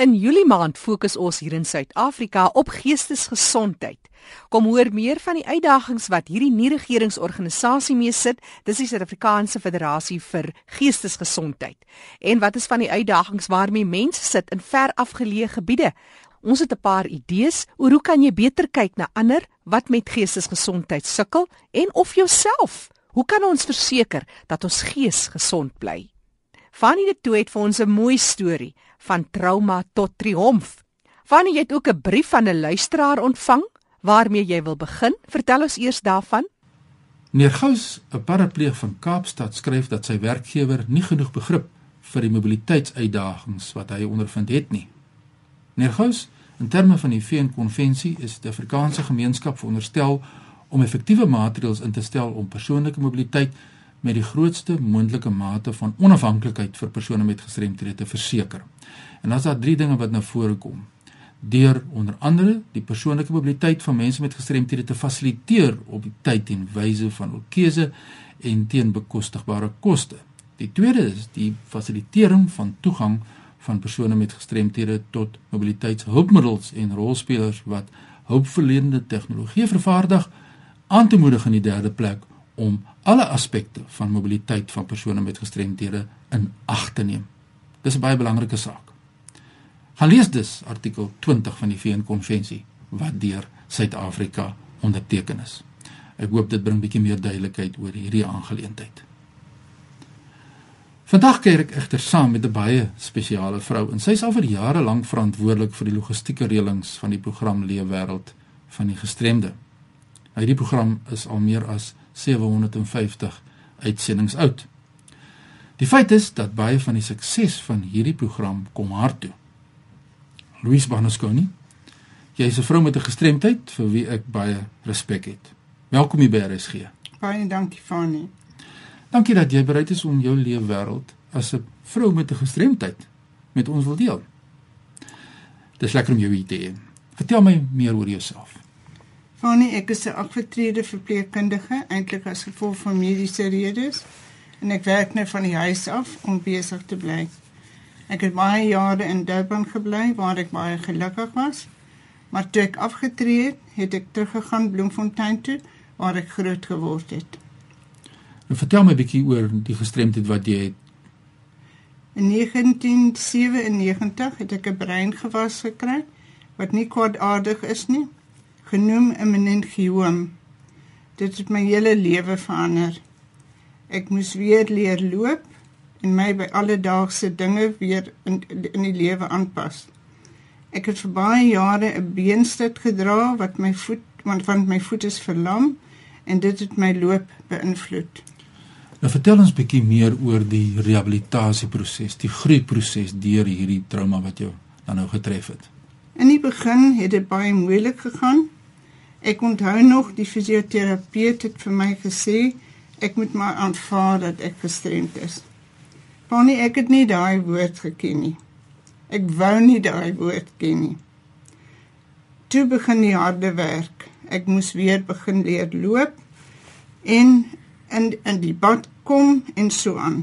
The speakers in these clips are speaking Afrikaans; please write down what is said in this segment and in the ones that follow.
In Julie maand fokus ons hier in Suid-Afrika op geestesgesondheid. Kom hoor meer van die uitdagings wat hierdie nie-regeringsorganisasie mee sit. Dis die Suid-Afrikaanse Federasie vir Geestesgesondheid. En wat is van die uitdagings waarmee mense sit in ver afgeleë gebiede? Ons het 'n paar idees oor hoe kan jy beter kyk na ander wat met geestesgesondheid sukkel en of jouself. Hoe kan ons verseker dat ons gees gesond bly? Fanny de Tooy het vir ons 'n mooi storie van trauma tot triomf. Fanny het ook 'n brief van 'n luisteraar ontvang waarmee jy wil begin. Vertel ons eers daarvan. Meneer Gous, 'n parapleeg van Kaapstad skryf dat sy werkgewer nie genoeg begrip vir die mobiliteitsuitdagings wat hy ondervind het nie. Meneer Gous, in terme van die VN-konvensie is die Afrikaanse gemeenskap veronderstel om effektiewe maatreëls in te stel om persoonlike mobiliteit met die grootste moontlike mate van onafhanklikheid vir persone met gestremthede te verseker. En as daar drie dinge wat na vore kom, deur onder andere die persoonlike mobiliteit van mense met gestremthede te fasiliteer op die tyd en wyse van hul keuse en teen bekostigbare koste. Die tweede is die fasilitering van toegang van persone met gestremthede tot mobiliteitshulpmiddels en rolspelers wat hulpverlenende tegnologie vervaardig aan te moedig in die derde plek om alle aspekte van mobiliteit van persone met gestremdhede in ag te neem. Dis 'n baie belangrike saak. Gaan lees dus artikel 20 van die VN-konvensie wat deur Suid-Afrika onderteken is. Ek hoop dit bring bietjie meer duidelikheid oor hierdie aangeleentheid. Vandag kyk ek egter saam met 'n baie spesiale vrou en sy is al vir jare lank verantwoordelik vir die logistieke reëlings van die program Leefwêreld van die gestremde. Hierdie program is al meer as 750 uitsendings oud. Die feit is dat baie van die sukses van hierdie program kom haar toe. Louise Barnasconi, jy is 'n vrou met 'n gestremdheid vir wie ek baie respek het. Welkom hier by RSG. Baie dankie, Fanny. Dankie dat jy bereid is om jou lewe wêreld as 'n vrou met 'n gestremdheid met ons wil deel. Dis lekker om jou hier te hê. Vertel my meer oor jouself. Fanny, ek is 'n afgetrede verpleegkundige, eintlik as gevolg van mediese redes, en ek werk nou van die huis af om besig te bly. Ek het baie jare in Durban gebly waar ek baie gelukkig was. Maar toe ek afgetree het, het ek teruggegaan Bloemfontein toe waar ek groot geword het. Nou vertel my 'n bietjie oor die gestremdheid wat jy het. In 1997 het ek 'n breingewas gekry wat nie kwaadaardig is nie genoem 'n meningioom. Dit het my hele lewe verander. Ek moes weer leer loop en my by alledaagse dinge weer in in die lewe aanpas. Ek het vir baie jare 'n beenstit gedra wat my voet want van my voet is verlam en dit het my loop beïnvloed. Nou vertel ons bietjie meer oor die rehabilitasieproses, die groeiproses deur hierdie trauma wat jou dan nou getref het. In die begin het dit baie moeilik gegaan Ek onthou nog die fisioterapeut het vir my gesê ek moet maar aanvaar dat ek gestremd is. Bonnie, ek het nie daai woord geken nie. Ek wou nie daai woord ken nie. Toe begin die harde werk. Ek moes weer begin leer loop en in in die bad kom en so aan.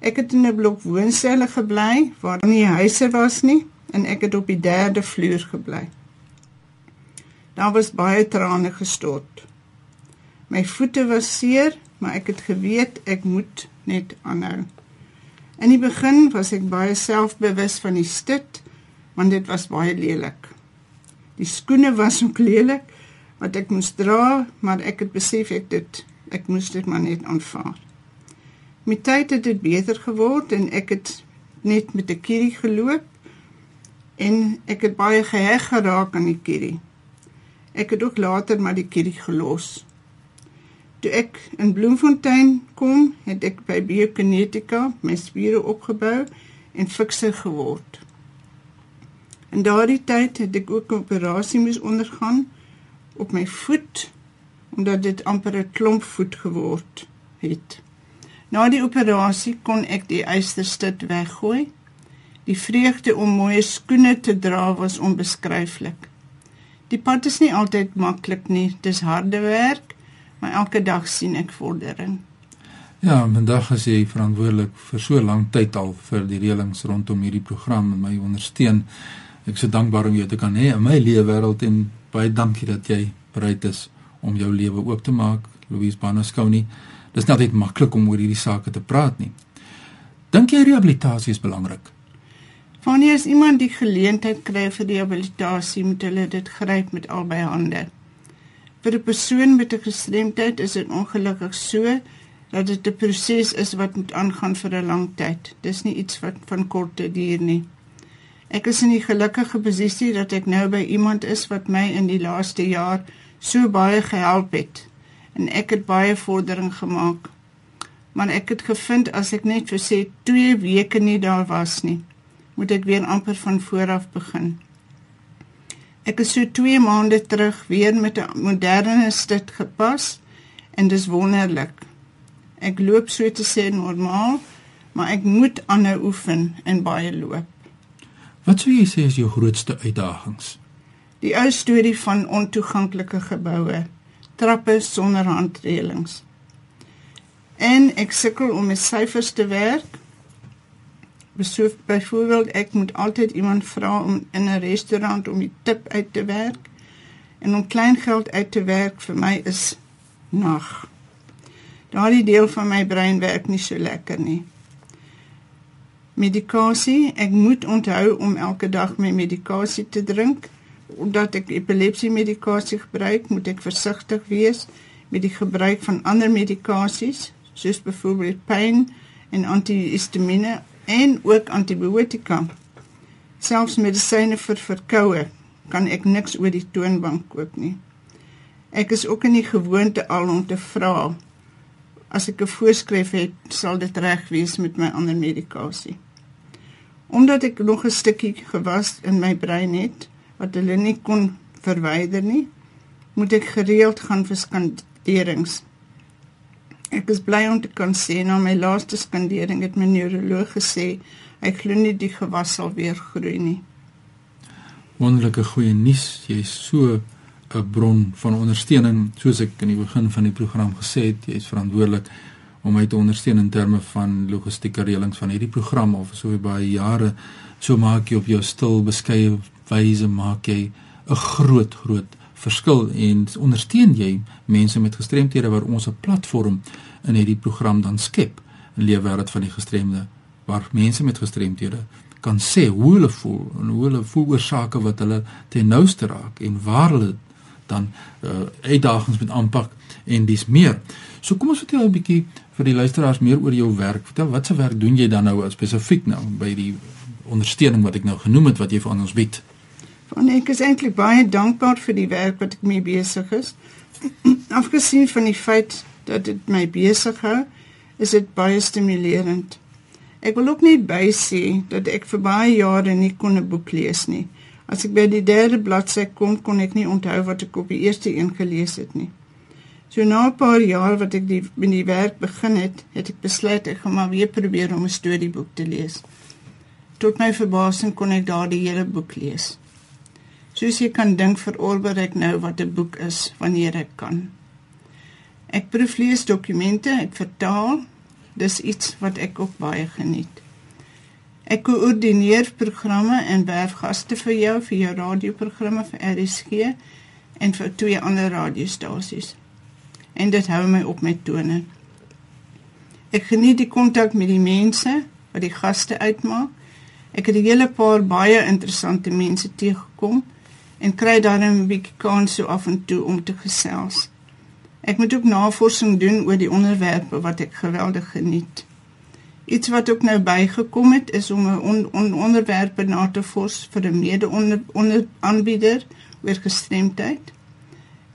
Ek het in 'n blok woonselle gebly waar nie huise was nie en ek het op die derde vloer gebly. Daar was baie trane gestort. My voete was seer, maar ek het geweet ek moet net aanhou. In die begin was ek baie selfbewus van die stit, want dit was baie lelik. Die skoene was ook lelik wat ek moes dra, maar ek het besef ek dit ek moes dit maar net aanvaar. Met tyd het dit beter geword en ek het net met 'n kierie geloop en ek het baie geheg geraak aan die kierie. Ek het ook later maar die kierie gelos. Toe ek in Bloemfontein kom, het ek by Biokinetica my spiere opgebou en fikser geword. In daardie tyd het ek ook 'n operasie moes ondergaan op my voet omdat dit amper 'n klompvoet geword het. Na die operasie kon ek die eysterstit weggooi. Die vreugde om mooi skoene te dra was onbeskryflik. Die pad is nie altyd maklik nie. Dis harde werk, maar elke dag sien ek vordering. Ja, vandag is jy verantwoordelik vir so lank tyd al vir die reëlings rondom hierdie program en my ondersteun. Ek is so dankbaar om jou te kan hê in my lewe wêreld en baie dankie dat jy bereid is om jou lewe oop te maak, Louise Banascouni. Dit is net maklik om oor hierdie sake te praat nie. Dink jy rehabilitasie is belangrik? Wanneer as iemand die geleentheid kry vir rehabilitasie, moet hulle dit gryp met albei hande. Vir 'n persoon met 'n gestremdheid is dit ongelukkig so dat dit 'n proses is wat moet aangaan vir 'n lang tyd. Dis nie iets wat van kort te duur nie. Ek is in die gelukkige posisie dat ek nou by iemand is wat my in die laaste jaar so baie gehelp het en ek het baie vordering gemaak. Maar ek het gevind as ek net vir sê 2 weke nie daar was nie, moet ek weer amper van voor af begin. Ek is so 2 maande terug weer met 'n moderne stit gepas en dis wonderlik. Ek loop so te sê normaal, maar ek moet aanhou oefen en baie loop. Wat sou jy sê is jou grootste uitdagings? Die ou storie van ontoeganklike geboue, trappe sonder handreëlings. En ek sukkel om met syfers te werk. Besoek byvoorbeeld ek moet altyd iemand vra om in 'n restaurant om die tip uit te werk en om klein geld uit te werk vir my is nag. Daardie deel van my brein werk nie so lekker nie. Medikasie, ek moet onthou om elke dag my medikasie te drink. Omdat ek epilepsie medikasie gebruik, moet ek versigtig wees met die gebruik van ander medikasies, soos byvoorbeeld pyn en antihistamiene en ook antibiotika. Selfs medisyne vir verkoue kan ek niks oor die toonbank koop nie. Ek is ook in die gewoonte al om te vra as ek 'n voorskrif het, sal dit reg wees met my ander medikasie. Omdat ek nog 'n stukkie gewas in my brein het wat hulle nie kon verwyder nie, moet ek gereeld gaan vir skanderings. Ek is bly om te kan sê na my laaste skandering het my neuroloog gesê hy glo nie die gewas sal weer groei nie. Wonderlike goeie nuus, jy is so 'n bron van ondersteuning soos ek in die begin van die program gesê het jy is verantwoordelik om my te ondersteun in terme van logistieke reëlings van hierdie program of so baie jare so maak jy op jou stil beskeie wyse maak jy 'n groot groot verskil en ondersteun jy mense met gestremthede waar ons 'n platform in hierdie program dan skep in leefwêreld van die gestremde waar mense met gestremthede kan sê hoe hulle voel en hoe hulle voel oor sake wat hulle ten nouste raak en waar hulle dan uh, uitdagings moet aanpak en dis meer. So kom ons vertel 'n bietjie vir die luisteraars meer oor jou werk. Vertel watse werk doen jy dan nou spesifiek nou by die ondersteuning wat ek nou genoem het wat jy vir ons bied? Want ek is eintlik baie dankbaar vir die werk wat ek mee besig is. Afgesien van die feit dat dit my besig hou, is dit baie stimulerend. Ek wil ook net bysê dat ek vir baie jare nie kon 'n boek lees nie. As ek by die derde bladsy kom, kon ek nie onthou wat ek op die eerste een gelees het nie. So na 'n paar jaar wat ek die met die werk begin het, het ek besluit ek gaan maar weer probeer om 'n storieboek te lees. Tot my verbasing kon ek daardie hele boek lees. Soos jy kan dink verorber ek nou wat 'n boek is wanneer ek kan. Ek proeflees dokumente, ek vertaal. Dis iets wat ek ook baie geniet. Ek koördineer programme en werf gaste vir jou vir jou radioprogramme vir RSG en vir twee ander radiostasies. En dit hou my op met tone. Ek geniet die kontak met die mense wat die gaste uitmaak. Ek het 'n hele paar baie interessante mense teëgekom en kry dan 'n bietjie kans so af en toe om te gesels. Ek moet ook navorsing doen oor die onderwerpe wat ek geweldig geniet. Iets wat ook nou bygekom het is om 'n on, on, onderwerp na te vors vir 'n mede onder, onder aanbieder oor gestremdheid.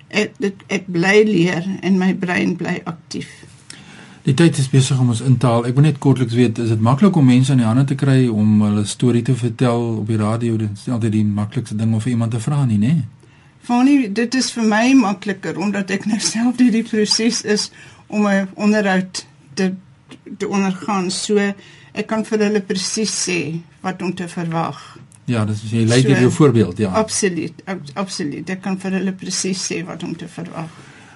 Ek dit ek bly leer en my brein bly aktief. Die tyd is besig om ons in te haal. Ek wil net kortliks weet, is dit maklik om mense in die hande te kry om hulle storie te vertel op die radio? Dit is altyd die maklikste ding om vir iemand te vra nie, né? Fanie, dit is vir my makliker omdat ek nou self deur die proses is om 'n onderhoud te te ondergaan. So ek kan vir hulle presies sê wat om te verwag. Ja, dis jy lei so, jou voorbeeld, ja. Absoluut, ab, absoluut. Ek kan vir hulle presies sê wat om te verwag.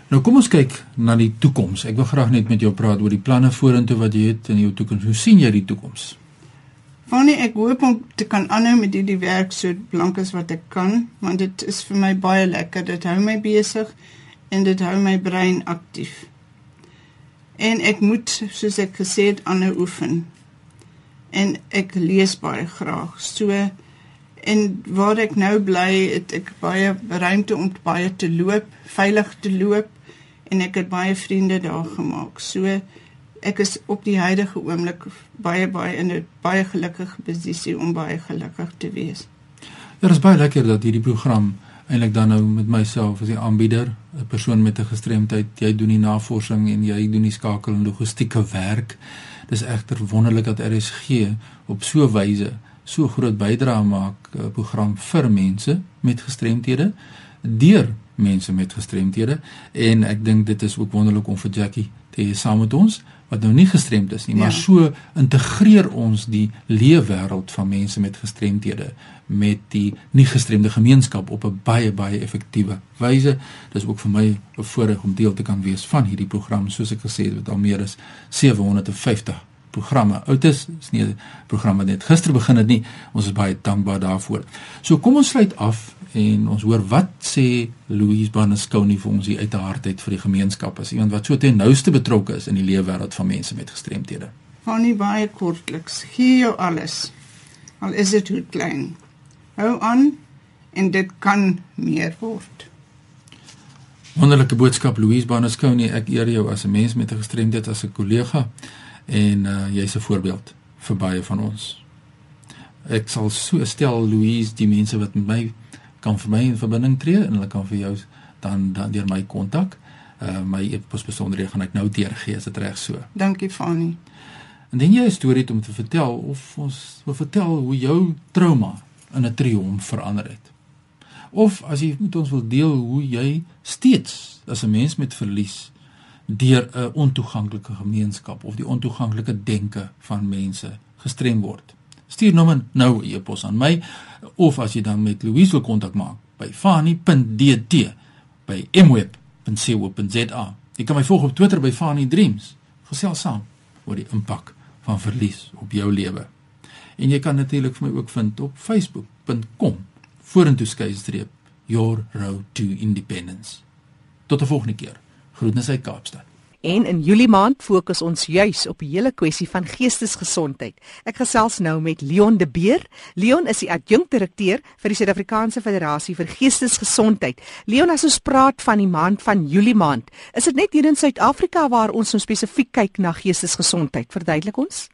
Nou kom ons kyk na die toekoms. Ek wil graag net met jou praat oor die planne vorentoe wat jy het in jou toekoms. Hoe sien jy die toekoms? Wanneer ek hoop om te kan aanhou met hierdie werk so blank as wat ek kan, want dit is vir my baie lekker. Dit hou my besig en dit hou my brein aktief. En ek moet soos ek gesê het aanhou oefen. En ek lees baie graag. So en waar ek nou bly, het ek baie ruimte om baie te loop, veilig te loop en ek het baie vriende daar gemaak. So ek is op die huidige oomblik baie baie in 'n baie gelukkige posisie om baie gelukkig te wees. Ja, dit is baie lekker dat hierdie program eintlik dan nou met myself as die aanbieder, 'n persoon met 'n gestremdheid, jy doen die navorsing en jy doen die skakel en logistieke werk. Dis egter wonderlik dat RSG op so 'n wyse so groot bydrae maak 'n program vir mense met gestremthede deur mense met gestremthede en ek dink dit is ook wonderlik om vir Jackie te hê saam met ons wat nou nie gestremd is nie, ja. maar so integreer ons die leefwêreld van mense met gestremthede met die nie gestremde gemeenskap op 'n baie baie effektiewe wyse. Dis ook vir my 'n voorreg om deel te kan wees van hierdie program, soos ek gesê het, wat al meer as 750 programme oud is. Nie 'n program wat net gister begin het nie. Ons is baie dankbaar daarvoor. So kom ons sluit af en ons hoor wat sê Louise Banasconi vir ons hier uit haar hart uit vir die gemeenskap as iemand wat so ten nouste betrokke is in die leefwêreld van mense met gestremthede. Van nie baie kortliks. Gee jou alles. Al is dit hoe klein. Hou aan en dit kan meer word. Wonderlike boodskap Louise Banasconi. Ek eer jou as 'n mens met 'n gestremdheid as 'n kollega en uh, jy's 'n voorbeeld vir baie van ons. Ek sal so stel Louise die mense wat met my kan vir my in verbinding tree en hulle kan vir jou dan dan deur my kontak. Uh my e-pos besonderhede gaan ek nou deurgee as dit reg so. Dankie Fanny. En dan jy 'n storie om te vertel of ons wil vertel hoe jou trauma in 'n triomf verander het. Of as jy met ons wil deel hoe jy steeds as 'n mens met verlies deur 'n ontoeganklike gemeenskap of die ontoeganklike denke van mense gestrem word. Stuur nou nou 'n e-pos aan my of as jy dan met Louise wil kontak maak by fani.dt by mweb.co.za. Jy kan my volg op Twitter by Fani Dreams. Gesels saam oor die impak van verlies op jou lewe. En jy kan natuurlik vir my ook vind op facebook.com vorentoe skeystreep your road to independence. Tot 'n volgende keer. Groetnisse uit Kaapstad. En in Julie maand fokus ons juis op die hele kwessie van geestesgesondheid. Ek gesels nou met Leon De Beer. Leon is die adjunkdirekteur vir die Suid-Afrikaanse Federasie vir Geestesgesondheid. Leon, as ons praat van die maand van Julie maand, is dit net hier in Suid-Afrika waar ons nou spesifiek kyk na geestesgesondheid. Verduidelik ons.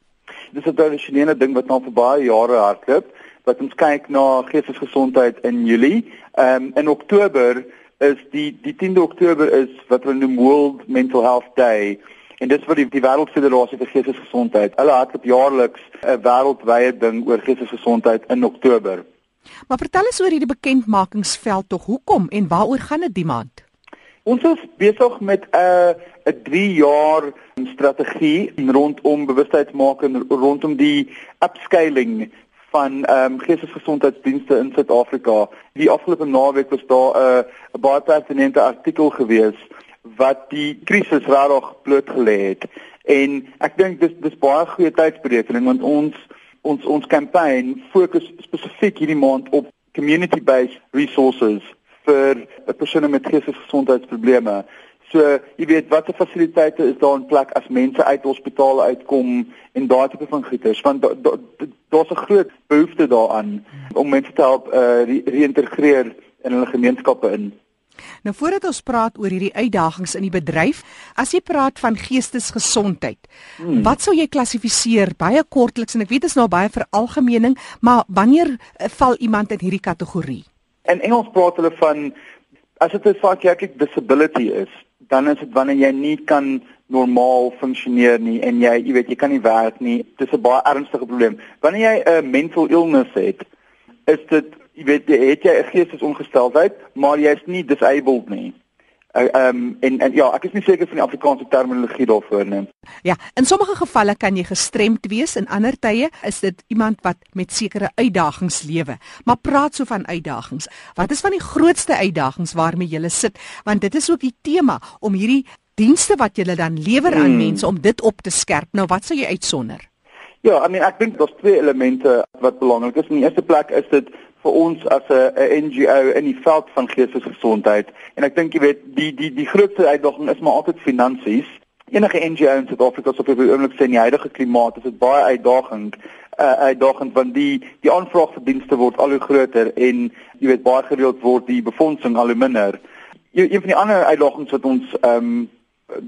Dis 'n tradisionele ding wat nou vir baie jare hardloop, wat ons kyk na geestesgesondheid in Julie. Ehm um, in Oktober is die die 10de Oktober is wat hulle noem World Mental Health Day en dit is vir die, die Wêreldfederasie vir Geestesgesondheid. Hulle het op jaarliks 'n wêreldwye ding oor geestesgesondheid in Oktober. Maar vertel eens oor hierdie bekendmakingsveld tog. Hoekom en waaroor gaan dit die maand? Ons is besig met 'n 'n 3 jaar strategie rondom bewustheidsmaking rondom die upscaling van ehm um, geestesgesondheidsdienste in Suid-Afrika. Die afgelope naweek was daar 'n uh, 'n baie pertinente artikel gewees wat die krisis regtig blootgelê het. En ek dink dis dis baie goeie tydsberekening want ons ons ons kampanje fokus spesifiek hierdie maand op community-based resources vir persone met geestesgesondheidsprobleme. So, jy weet watter fasiliteite is daar in plek as mense uit hospitale uitkom en daai tipe van goeders want da, da, da 'n groot behoefte daaraan om mense te help uh, reïntegreer in hulle gemeenskappe in. Nou voordat ons praat oor hierdie uitdagings in die bedryf, as jy praat van geestesgesondheid, hmm. wat sou jy klassifiseer baie kortliks en ek weet dit is nou baie veralgemening, maar wanneer uh, val iemand in hierdie kategorie? In Engels praat hulle van as dit 'n psychiatric disability is, dan is dit wanneer jy nie kan normaal funksioneer nie en jy jy weet jy kan nie werk nie. Dis 'n baie ernstige probleem. Wanneer jy 'n mental illness het is dit jy weet jy het jy 'n geestesongesteldheid maar jy's nie disabled nie Ehm uh, um, en en ja, ek is nie seker van die Afrikaanse terminologie daarvoor nie. Ja, in sommige gevalle kan jy gestremd wees, in ander tye is dit iemand wat met sekere uitdagings lewe. Maar praat so van uitdagings. Wat is van die grootste uitdagings waarmee jy sit? Want dit is ook die tema om hierdie dienste wat jy dan lewer aan hmm. mense om dit op te skerp. Nou wat sou jy uitsonder? Ja, I mean ek dink daar's twee elemente wat belangrik is. In die eerste plek is dit vir ons as 'n NGO in die veld van geestesgesondheid en ek dink jy weet die die die grootste uitdaging is maar altyd finansies. Enige NGO in Suid-Afrika sou vir oomblik sê in die huidige klimaat is dit baie uitdagend uh, uitdagend want die die aanvraag vir dienste word al hoe groter en jy weet baie gereeld word die befondsing al hoe minder. Een van die ander uitdagings wat ons ehm um,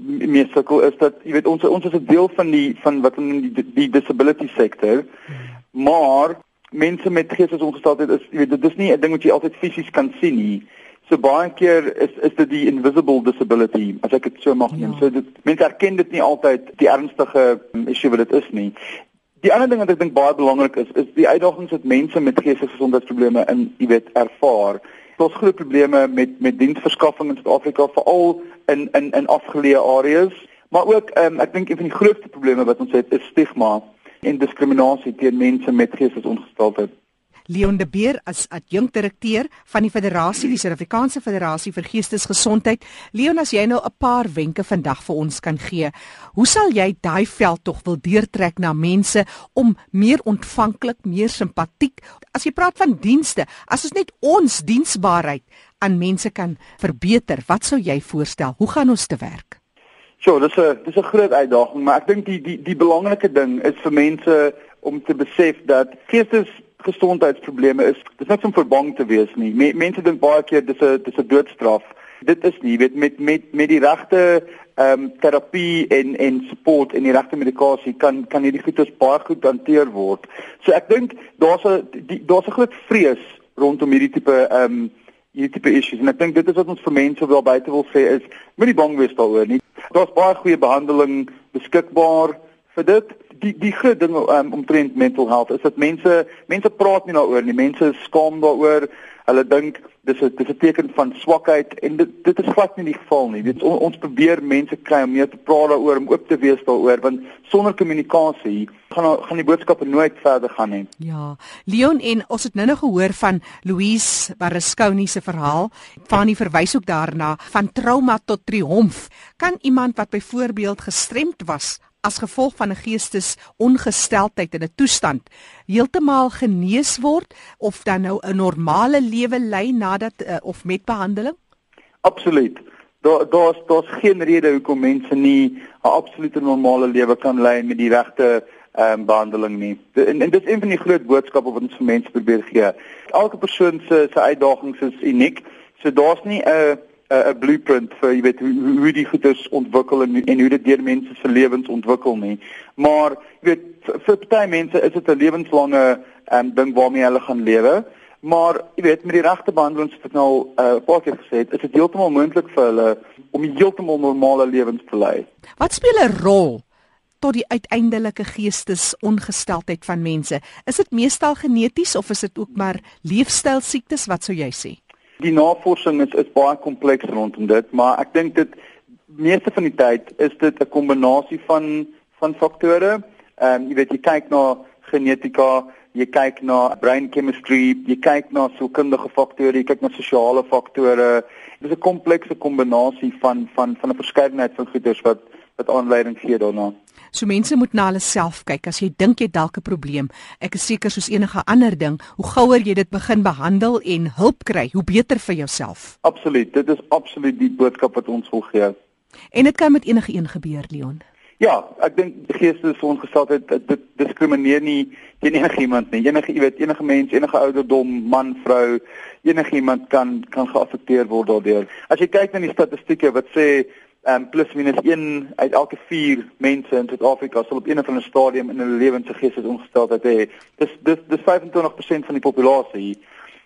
meer sukkel is dat jy weet ons ons is 'n deel van die van wat in die, die disability sektor maar mense met geestesongesteldheid is jy weet dit is nie 'n ding wat jy altyd fisies kan sien nie. So baie keer is is dit die invisible disability as ek dit so mag noem. Ja. So dit mense erken dit nie altyd die ernstige issue wat dit is nie. Die ander ding wat ek dink baie belangrik is is die uitdagings wat mense met geestesgesondheidsprobleme in jy weet ervaar. Daar's groot probleme met met diensverskaffing in Suid-Afrika veral in in in afgeleë areas, maar ook um, ek dink een van die grootste probleme wat ons het is stigma en diskriminasie teen mense met geestesongesteldheid. Leon de Beer as adjunkdirekteur van die Federasie, die Suid-Afrikaanse Federasie vir Geestesgesondheid. Leon, as jy nou 'n paar wenke vandag vir ons kan gee, hoe sal jy daai veld tog wil deurtrek na mense om meer ontvanklik, meer simpatiek? As jy praat van dienste, as ons net ons diensbaarheid aan mense kan verbeter, wat sou jy voorstel? Hoe gaan ons te werk? Ja, dis 'n dis 'n groot uitdaging, maar ek dink die die die belangrike ding is vir mense om te besef dat geestesgesondheidsprobleme is dis net om vir bang te wees nie. Me, mense dink baie keer dis 'n dis 'n doodstraf. Dit is nie, weet met met met die regte ehm um, terapie en en support en die regte medikasie kan kan hierdie goedes baie goed hanteer word. So ek dink daar's 'n daar's 'n groot vrees rondom hierdie tipe ehm um, hierdie tipe issues en ek dink dit is wat ons vir mense wel buite wil sê is moenie bang wees daaroor nie. Daar's baie goeie behandeling beskikbaar vir dit. Die die groot ding um, omtrent mental health is dat mense mense praat nie daaroor nie. Mense skaam daaroor. Hulle dink dis 'n dis 'n teken van swakheid en dit dit is glad nie die geval nie. Dit on, ons probeer mense kry om meer te praat daaroor, om oop te wees daaroor want sonder kommunikasie gaan gaan die boodskappe nooit verder gaan nie. Ja. Leon en ons het nou-nou gehoor van Louise Barreskouni se verhaal. Fanny verwys ook daarna van trauma tot triomf. Kan iemand wat byvoorbeeld gestremd was as gevolg van 'n geestesongesteldheid in 'n toestand heeltemal genees word of dan nou 'n normale lewe lei nadat uh, of met behandeling? Absoluut. Daar daar's daar's geen rede hoekom mense nie 'n absolute normale lewe kan lei met die regte ehm um, behandeling nie. De, en, en dit is een van die groot boodskappe wat ons vir mense probeer gee. Elke persoon se se uitdagings is uniek. So daar's nie 'n 'n blueprint vir jy weet hoe hoe die goeders ontwikkel en en hoe dit deur mense se lewens ontwikkel nie. Maar jy weet vir, baie mense is dit 'n lewenslange um, ding waarmee hulle gaan lewe. Maar jy weet met die regte behandeling wat ek nou 'n uh, paar keer gesê het, is dit heeltemal moontlik vir hulle om heeltemal normale lewens te lei. Wat speel 'n rol tot die uiteindelike geestesongesteldheid van mense? Is dit meestal geneties of is dit ook maar leefstylsiektes wat sou jy sê? Die navorsing is is baie kompleks rondom dit, maar ek dink dit meeste van die tyd is dit 'n kombinasie van van faktore. Ehm um, jy weet jy kyk na genetika, jy kyk na brain chemistry, jy kyk na sielkundige faktore, jy kyk na sosiale faktore. Dit is 'n komplekse kombinasie van van van 'n verskeidenheid van goeders wat wat aanleiding gee daarna. So mense moet na hulle self kyk as jy dink jy dalk 'n probleem. Ek is seker soos enige ander ding, hoe gouer jy dit begin behandel en hulp kry, hoe beter vir jouself. Absoluut, dit is absoluut die boodskap wat ons wil gee. En dit kan met enige een gebeur, Leon. Ja, ek dink die geestesongesteldheid dit diskrimineer nie teen enige iemand nie. Enige jy weet enige mens, enige ouderdom, man, vrou, enige iemand kan kan geaffekteer word daardeur. As jy kyk na die statistieke wat sê um, plus minus 1 uit elke 4 mense in Suid-Afrika sal op een of ander stadium in hulle lewens se geestesongesteldheid hê. Dis dis dis 25% van die populasie.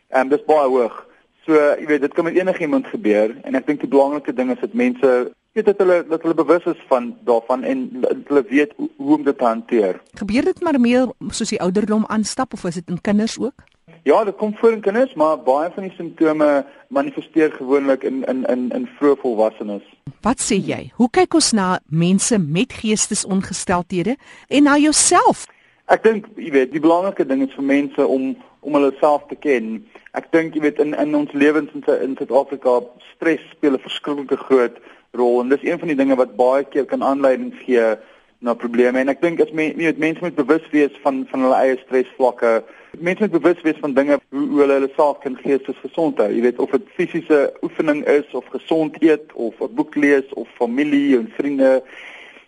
En um, dis baie hoog. So jy weet dit kan met enigiemand gebeur en ek dink die belangrike ding is dat mense weet dat hulle dat hulle bewus is van daarvan en hulle weet hoe, hoe om dit te hanteer. Gebeur dit maar meer soos die ouderdom aanstap of is dit in kinders ook? Ja, dit kom voor in kinders, maar baie van die simptome manifesteer gewoonlik in in in in vroeë volwassenes. Wat sê jy? Hoe kyk ons na mense met geestesongesteldhede en na jouself? Ek dink, jy weet, die belangrike ding is vir mense om om hulle self te ken. Ek dink jy weet in in ons lewens in in Suid-Afrika stres speel 'n verskriklike groot rol en dis een van die dinge wat baie keer kan aanleiding gee na probleme en ek dink as men, jy weet mense moet bewus wees van van hulle eie stresvlakke. Mense moet bewus wees van dinge hoe, hoe hulle hulle self kan geestesgesond hou. Jy weet of dit fisiese oefening is of gesond eet of 'n boek lees of familie en vriende.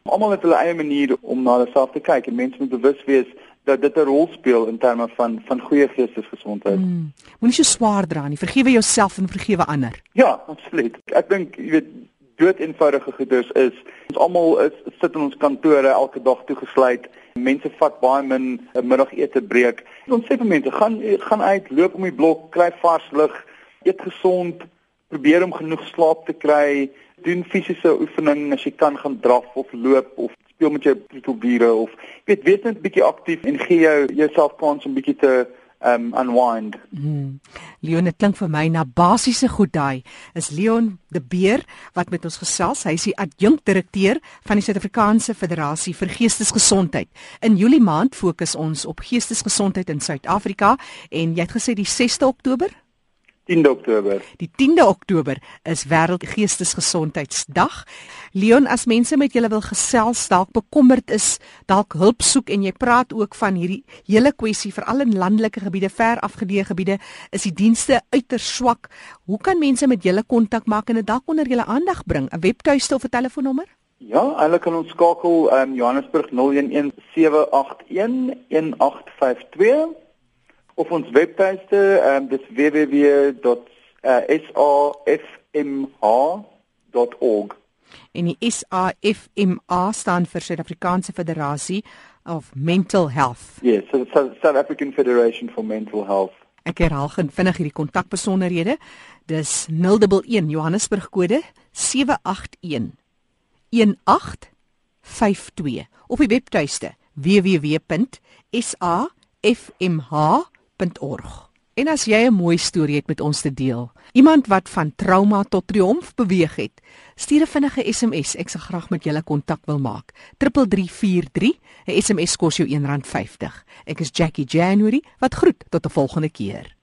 Almal het hulle eie manier om na hulle self te kyk en mense moet bewus wees dat dit 'n rol speel in terme van van goeie geestesgesondheid. Mm. Moenie so swaar dra nie. Vergewe jouself en vergewe ander. Ja, absoluut. Ek dink jy weet dood eenvoudige goeders is ons almal is sit in ons kantore elke dag toegesluit. Mense vat baie min 'n middagete breek. Ons sê vir mense, gaan gaan uit, loop om die blok, kry vars lug, eet gesond, probeer om genoeg slaap te kry, doen fisiese oefening as jy kan gaan draf of loop of speel met jou troeteldiere of weet wees net 'n bietjie aktief en gee jou jouself kans om bietjie te um unwind. Hmm. Leon, dit klink vir my na basiese goed daai. Is Leon die beer wat met ons gesels? Hy is die adjunkdirekteur van die Suid-Afrikaanse Federasie vir Geestesgesondheid. In Julie maand fokus ons op geestesgesondheid in Suid-Afrika en jy het gesê die 6de Oktober 10de Oktober. Die 10de Oktober is Wêreldgeestesgesondheidsdag. Leon, as mense met julle wil gesels, dalk bekommerd is, dalk hulp soek en jy praat ook van hierdie hele kwessie veral in landelike gebiede, ver afgeleë gebiede, is die dienste uiters swak. Hoe kan mense met julle kontak maak en dit dalk onder julle aandag bring? 'n Webtuiste of 'n telefoonnommer? Ja, hulle kan ons skakel um Johannesburg 011 781 1852 of ons webtuiste um, dis www.safmh.org en die SAFMA staan vir Suid-Afrikaanse Federasie of Mental Health. Yes, so South African Federation for Mental Health. Ek herhaal gou vinnig hierdie kontakbesonderhede. Dis 011 Johannesburg kode 781 1852 of die webtuiste www.safmh.org www.rsg.org. En as jy 'n mooi storie het met ons te deel, iemand wat van trauma tot triomf beweeg het, stuur 'n vinnige SMS. Ek sal graag met julle kontak wil maak. 3343. 'n SMS kos jou R1.50. Ek is Jackie January. Wat groet tot 'n volgende keer.